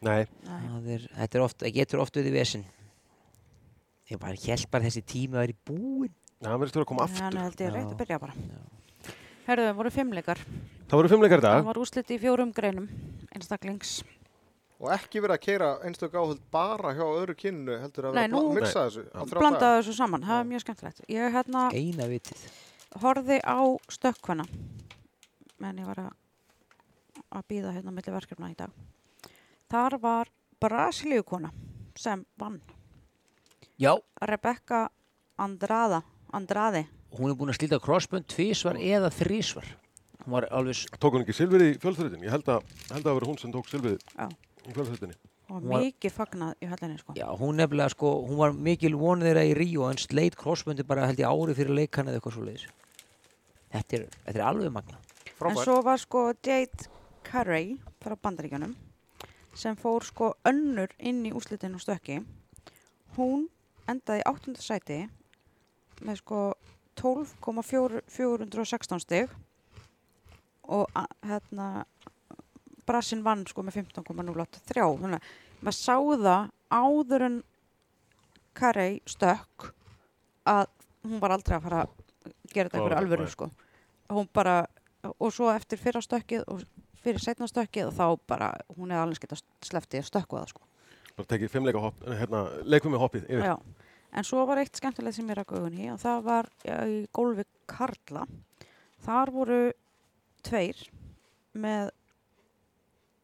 Nei, Nei. Það er, þetta er oft, það getur oft við í vesen. Ég bara held bara þessi tími að vera í búin. Já, hann verðist vera að koma Þannig aftur. held ég rétt að byrja bara. Herðu, það voru fimmleikar. Það voru fimmleikar í Það dag. var úslit í fjórum greinum, einstaklings. Og ekki verið að keira einstök áhuld bara hjá öðru kynnu heldur að vera að mixa þessu á þrjá daga. Blandaði þessu saman, það er mjög skemmtilegt. Ég hérna Eina vitið. horfði á stökkvana, en ég var að, að býða hérna milli verkefna í dag. Þar var Brasilíukona sem vann. Já, Rebecca Andrada, Andrade. hún er búin að slíta crossbund tvísvar eða þrísvar. Hún var alveg, Tók hún ekki silfrið í fjölþröðin? Ég held að, það veri hún sem tók silfrið Já. Í fjölþröðinni. Og mikið fagnað í höllinni, sko. já, hún nefnilega sko, hún var mikil vonið þeirra í Ríó en sleit crossbundi bara held ég ári fyrir leikan eða eitthvað svo leiðis. Þetta er, þetta er alveg magna. En Frábært. svo var sko Jade Carey frá bandaríkjunum sem fór sko önnur inn í úslitin og stökki. Hún endaði í 8. sæti með sko 12,416 stig og hérna Brassin vann sko með 15,03 þannig að maður sá það áður en Carey stökk að hún var aldrei að fara að gera þetta eitthvað alvöru sko hún bara, og svo eftir fyrra stökkið og fyrir setna stökkið og þá bara, hún er alveg skeitt að slefti að stökku það sko. Bara tekið fimmleika hopp, hérna, leikum við hoppið yfir. Já. En svo var eitt skemmtilegt sem ég augun í og það var ja, í gólfi Karla. Þar voru tveir með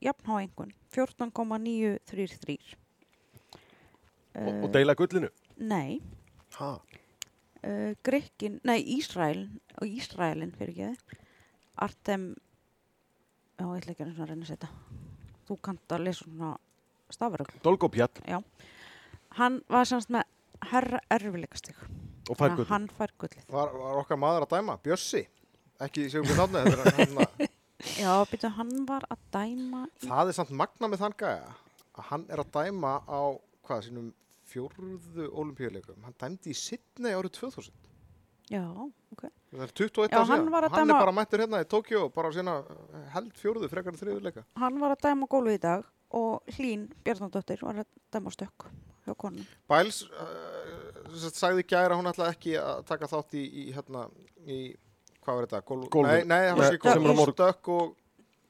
jafnhá einhvern, 14,933. Og, og deila gullinu. Nei, Ha? uh, Grikkin, nei Ísrael og Ísraelin fyrir ekki Artem já, ég ætla ekki að reyna að setja þú kannt að lesa svona stafurögl Dolgopjall hann var semst með herra erfileikastig og fær gull. hann fær gullið Var, var okkar maður að dæma? Bjössi? Ekki séum við náttúrulega, þetta já, býtu, hann var að dæma í, það er samt magna með þann gæja að hann er að dæma á, hvað, sínum fjórðu olimpíuleikum. Hann dæmdi í Sydney árið 2000. já, ok Það er 21 Já, ár hann síðan. var að hann dæma- er bara mættur hérna í Tókjó, bara sína eh, held fjórðu frekar en þriðu leika. hann var að dæma gólfið í dag og Hlín Bjarnadóttir var að dæma stökk hjá konun Bæls uh, sagði gæra að hún ætlaði ekki að taka þátt í, í hérna, í, hvað var þetta? Gólf, Gólfi. Nei, nei, það var ekki á gólf, morgun. stökk og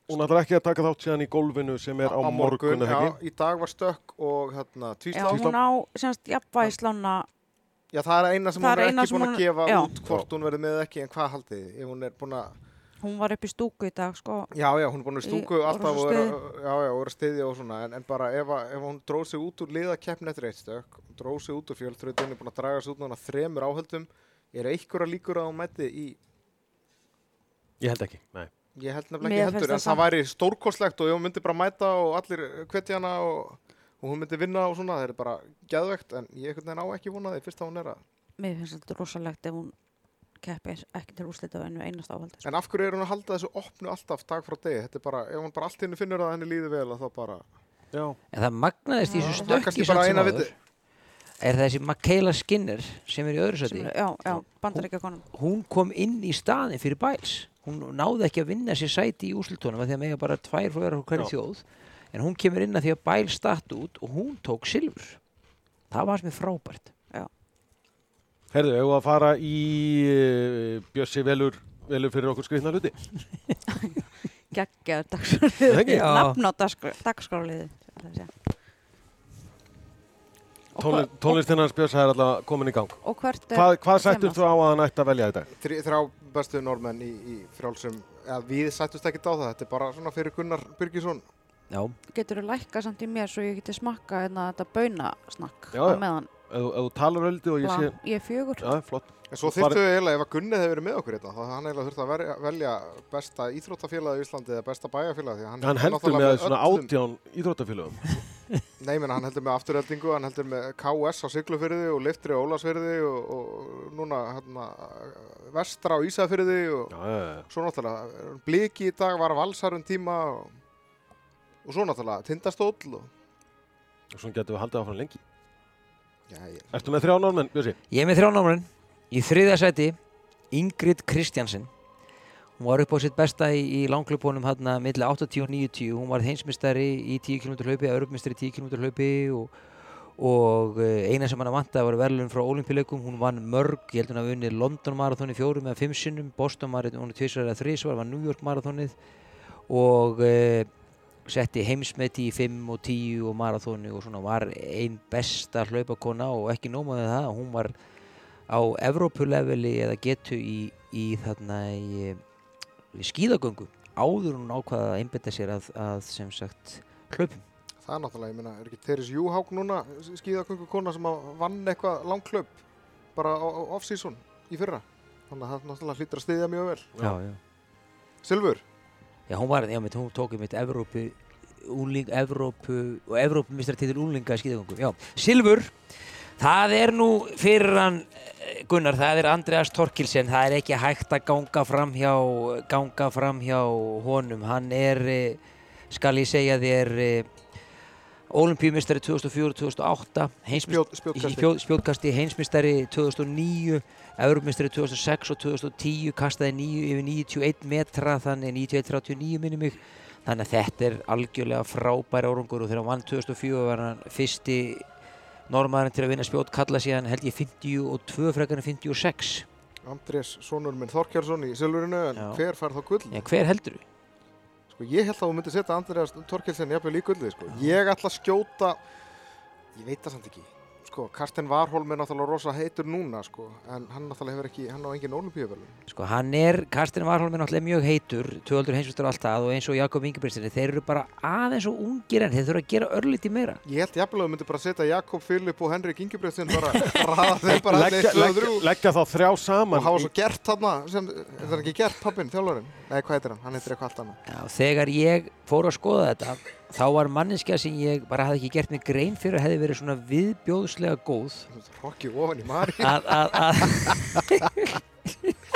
Hún ætlar ekki að taka þátt síðan í gólfinu sem er á, morgun, eða já, í dag var stökk og hérna, já, tvíslá. hún á semst jafnvægislána Já, það er eina sem Það hún er ekki búin hún- að gefa já. út hvort hún verði með eða ekki, en hvað haldið þið? Ef hún er búin að, hún var upp í stúku í dag sko já, já, hún er búin að Í stúku alltaf og er, já, já, að styðja og svona, en, en bara ef, að- ef hún dróð sig út úr liðakeppni eftir eitt stök, dróð sig út úr fjölþrautin, er búin að draga sig út núna þremur áhöldum, er einhverja líkur að hún mæti í, Ég held ekki, nei. ég held nefnilega ekki heldur, en það það væri stórkostlegt og hún myndi bara mæta og allir hvetja hana og, og hún myndi vinna og svona, það er bara geðvegt, en ég einhvern veginn á ekki vonaði fyrst að hún er að mér finnst þetta rosalegt ef hún keppir ekki til úrslita á einu einast áhaldi sko. En af hverju er hún að halda þessu opnu alltaf dag frá degi? Þetta er bara, ef hún bara allt henni finnur að henni líði vel að þá bara... Já. En það magnaðist í þessu það stökki vitið. Er þessi Michaela Skinner sem er í öðru Sem sæti. já, já, bandaríkja konum Hún kom inn í staðin fyrir bæls. Hún náði ekki að vinna sér sæti í úrslutunum af því að mega bara tvær frá vera hverju Já. þjóð. En hún kemur inn að því að bæl statt út og hún tók silfur. Það var sem er frábært. Herðu, hefur að fara í uh, Bjössi velur, velur fyrir okkur skrifna hluti? geggja Það dagskrálið? Já. nafn á dagskrálið Tónlist, tónlistin hans Bjössa er alltaf komin í gang. og hvert er Hvað, hvað sættur þú á að hann ætti að velja í dag? Bestu normenn í, í frjálsum, eða við sættust ekkert á það, þetta er bara svona fyrir Gunnar Byrgisson. Já. getur þú lækka samt í mér svo ég geti smakka hérna þetta baunasnakk á meðan Ef þú- talar öldi og ég sé... ég er fjögur Já, flott. En svo við eiginlega, ef að Gunni hefði verið með okkur hérna, þá hefði hann eiginlega þurft að verja, velja besta íþróttafélagi í Íslandi eða besta bæjarfélagi. því Hann er heldur náttúrulega með svona átján íþróttafélögum. Nei, menn, hann heldur með afturheldingu, hann heldur með KS á Siglufyrði og Liftri á Ólasfyrði og, og núna hérna, Vestra á Ísafyrði og Já, já, já. svo náttúrulega Bliki í dag var valsarum tíma og, og svo náttúrulega Tindastóll og Og svo getum við haldið áfram lengi. Já, ég, Ertu með þrjá normenn, Bjössi? Ég er með þrjánámurinn. Í þriðja sæti, Ingrid Kristjansen. Hún var upp á sitt besta í, í langklubunum hérna milli 80 og 90. Hún var heimsmystari í 10 km hlaupi, örfmystari í 10 km hlaupi og, og uh, eina sem hann vantaði var verðlun frá olimpíuleikum, hún vann mörg ég held hún að vunni London marathoni fjórum eða fimm sinnum, Boston marathoni tvisar eða þrísvar, var New York marathonið og uh, setti heimsmeti í 5 og 10 og marathoni og svona var einn besta hlaupakona og ekki nómaði það, hún var á Evrópuleveli eða getu í, í þarna í, í skíðagöngu áður hún ákvaða að einbetta sér að, að sem sagt hlaupum. Það er náttúrulega, ég meina, er ekki Teres Júhák núna skíðagöngu kona sem vann eitthvað langklöp bara á, á off-season í fyrra. Þannig að það náttúrulega hlýttur að styðja mjög vel. Já, já. Silfur, Já, hún var, já, mitt, hún tók mitt Evrópu, úling, Evrópu og Evrópu mistra titil úlinga í skíðagöngum. Já, Silfur, það er nú fyrir hann, eh, Gunnar, það er Andreas Torkilsen, það er ekki hægt að ganga fram hjá, ganga fram hjá honum. Hann er, eh, skal ég segja þér, olimpíumistari 2004-2008, Spjót- spjótkasti. spjótkasti, heimsmistari 2009, Európmistari 2006 og 2010, kastaði níu, yfir 91 metra, þannig 91-39 minni mig. Þannig að þetta er algjörlega frábæri árangur og þegar hann vann 2004 var hann fyrsti normaðurinn til að vinna spjót, kalla síðan held ég 52 frekar en 56. Andrés, sonur minn Þorkjarsson í Silfurinu, en Já. hver fær þá gull? Já, hver heldur þú? Sko, ég held að þú myndir setja Andrés Torkelsen jafnvel í gullið, sko. Ég ætla að skjóta, ég veit það samt ekki. Sko, Karsten Warholm er náttúrulega rosa heitur núna, sko, en hann náttúrulega hefur ekki, hann á engin olimpíuvelun. Sko hann er, Karsten Warholm er náttúrulega mjög heitur, 200 heimsvistur og allt það og eins og Jakob Ingebrigtsen, þeir eru bara aðeins og ungir en þeir þurfa að gera örlítið meira. Ég held jafnvel að þú myndir bara setja Jakob Philip og Henrik Ingebrigtsen bara ræða þeim bara allir leggja, 1, 2 og 3 leggja þá þrjá og saman hafa í- svo gert þarna sem, er það ekki gert pappin, þjálfarinn? Nei, hvað heitir hann? Hann heitir eitthvað allt annað. Já, þá var manninskja sem ég bara hafði ekki gert mig grein fyrir að hefði verið svona viðbjóðslega góð. Rokki ofan í Mari. að, að, að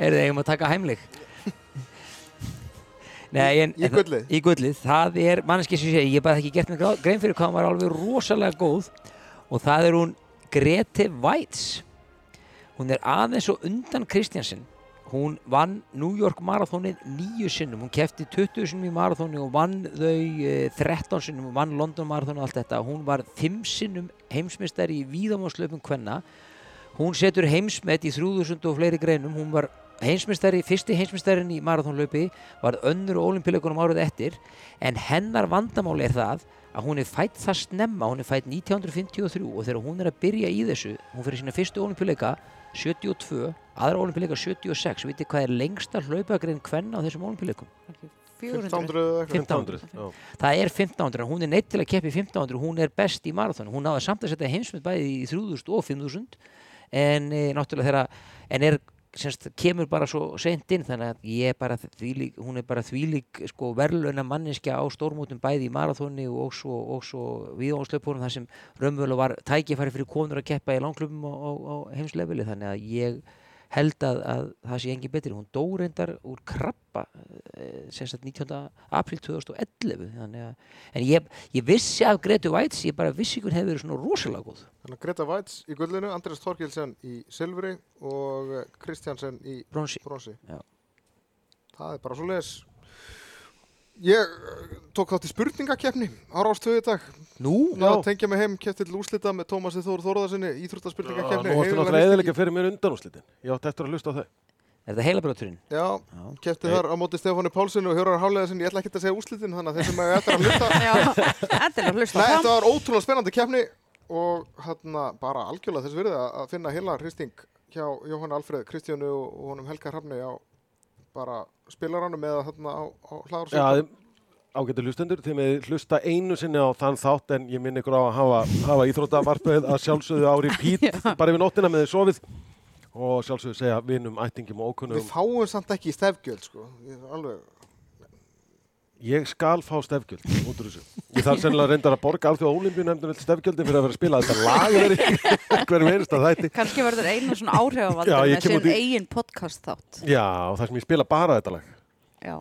er þið eigum að taka heimleik? Nei, en, Í en- gullið? Í gullið, það er manneski sem ég ég bara ekki gert mig grein fyrir hvað hann var alveg rosalega góð og það er hún Grete Weitz. Hún er aðeins og undan Kristjansen hún vann New York marathónið nýju sinnum, hún kefti 20 sinnum í marathóni og vann þau eh, 13 sinnum og vann London marathóni og allt þetta. Hún var 5 sinnum heimsmeistari í víðamánslöfum kvenna. Hún setur heimsmet í 3000 og fleiri greinum. Hún var heimsmeistari, fyrsti heimsmeistarin í marathónlöpi var önnur olimpíuleikunum árið eftir. En hennar vandamáli er það að hún er fætt það snemma, hún er fætt 1953 og þegar hún er að byrja í þessu hún fyrir sína fyrstu olimpíuleika 72, aðra olimpíuleika 76 vitið hvað er lengsta hlaupagrein kvenna á þessum olimpíuleikum? 1500 eða eitthvað. 1500. 1500 já. Það er 1500, hún er neitt til að keppi 1500, hún er best í marathon, hún náði samt að setja heimsmynd bæði í 3000 og 5000 en e, náttúrulega þegar, en er semst, kemur bara svo seint inn þannig að ég er bara þvílík, hún er bara þvílík sko verðlauna manniska á stórmótum bæði í marathoni og svo, svo viðáðslöpunum þar sem raunvölu var tækifæri fyrir konur að keppa í langklubum á, á, á heimslefili þannig að ég held að, að það sé engin betri hún dó reyndar úr krabba eh, sem sagt 19. april 2011 þannig að, en ég, ég vissi af Gretu Væts, ég bara vissi hún hefur verið svona rosalega góð Þannig að Greta Weitz í gullinu, Andrés Torkelsen í silfri og eh, Kristjansen í bronsi bronsi. Það er bara svo leis. Ég eh, tók þátt í spurningakeppni á Rástöðu í dag. Nú, Já, tengja mig heim, kefti til úslita með Tómasi Þór Þórðarsinni, íþróttaspurningakeppni. Nú varstu Heiðarlega náttúrulega eðalega hristing. fyrir mér undanúslitin. Ég átti eftir að hlusta á þau. er þetta heilabróturinn? Já, Já. kefti þar á móti Stefáni Pálsson og Hjórar Háleðarsinni. Ég ætla ekki að segja úslitin, þannig að þeir sem er eftir að hlusta. Er að hlusta Nei, þetta það. var ótrúlega spennandi keppni og hérna bara spilaranum eða þarna á, á hlaður Já, ágættu hlustendur, þið með hlusta einu sinni á þann þátt en ég minn ykkur á að hafa, hafa íþróttavarpið að sjálfsögðu á repeat bara yfir nóttina með þið sofið og sjálfsögðu segja vinum, ættingum og ókunnum. Við fáum samt ekki í stefgjöld sko. Ég er alveg, Ég skal fá stefgjöld út úr þessu. Ég þarf sennilega reyndar að borga alþjóða ólimpíunemndun til stefgjöldi fyrir að vera að spila þetta lag verið hverjum einasta þætti. Kannski verður einu svona áhrifavaldur með út í- eigin podcast þátt. Já, og það sem ég spila bara þetta lag. Já.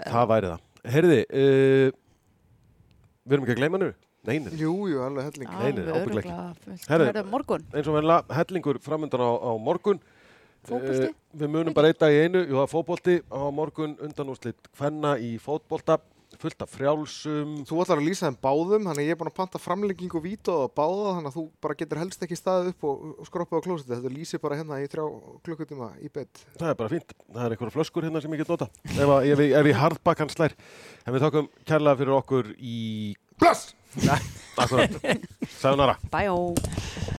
Það væri það. Herði, uh, við erum ekki að gleyma nú? Nei, nei. jú, jú, alveg helling. Nei, nei, Alveg ábyggilega ekki. örugglega fullt. Herðu. Herðu, morgun, Eins og vennilega, hellingur framöndan á, á morgun. Fótbolti. Eh, við munum bara einn dag í einu, jú það er fótbolti á morgun undanúslit hvenna í fótbolta fullt af frjálsum. Þú ætlar að lýsa þeim báðum, þannig að ég er búin að panta framlenging og vít og báða, þannig að þú bara getur helst ekki staðið upp og, skroppað á klósiti. Þetta lýsir bara hérna í þrjá klukkutíma í beitt. Það er bara fínt. Það er einhverja flöskur hérna sem ég get nota. Ef, að- ef, ef ég hardbakkan slær. En við þakkum kærlega fyrir okkur í... Bless! Akkurat. Sæðunara.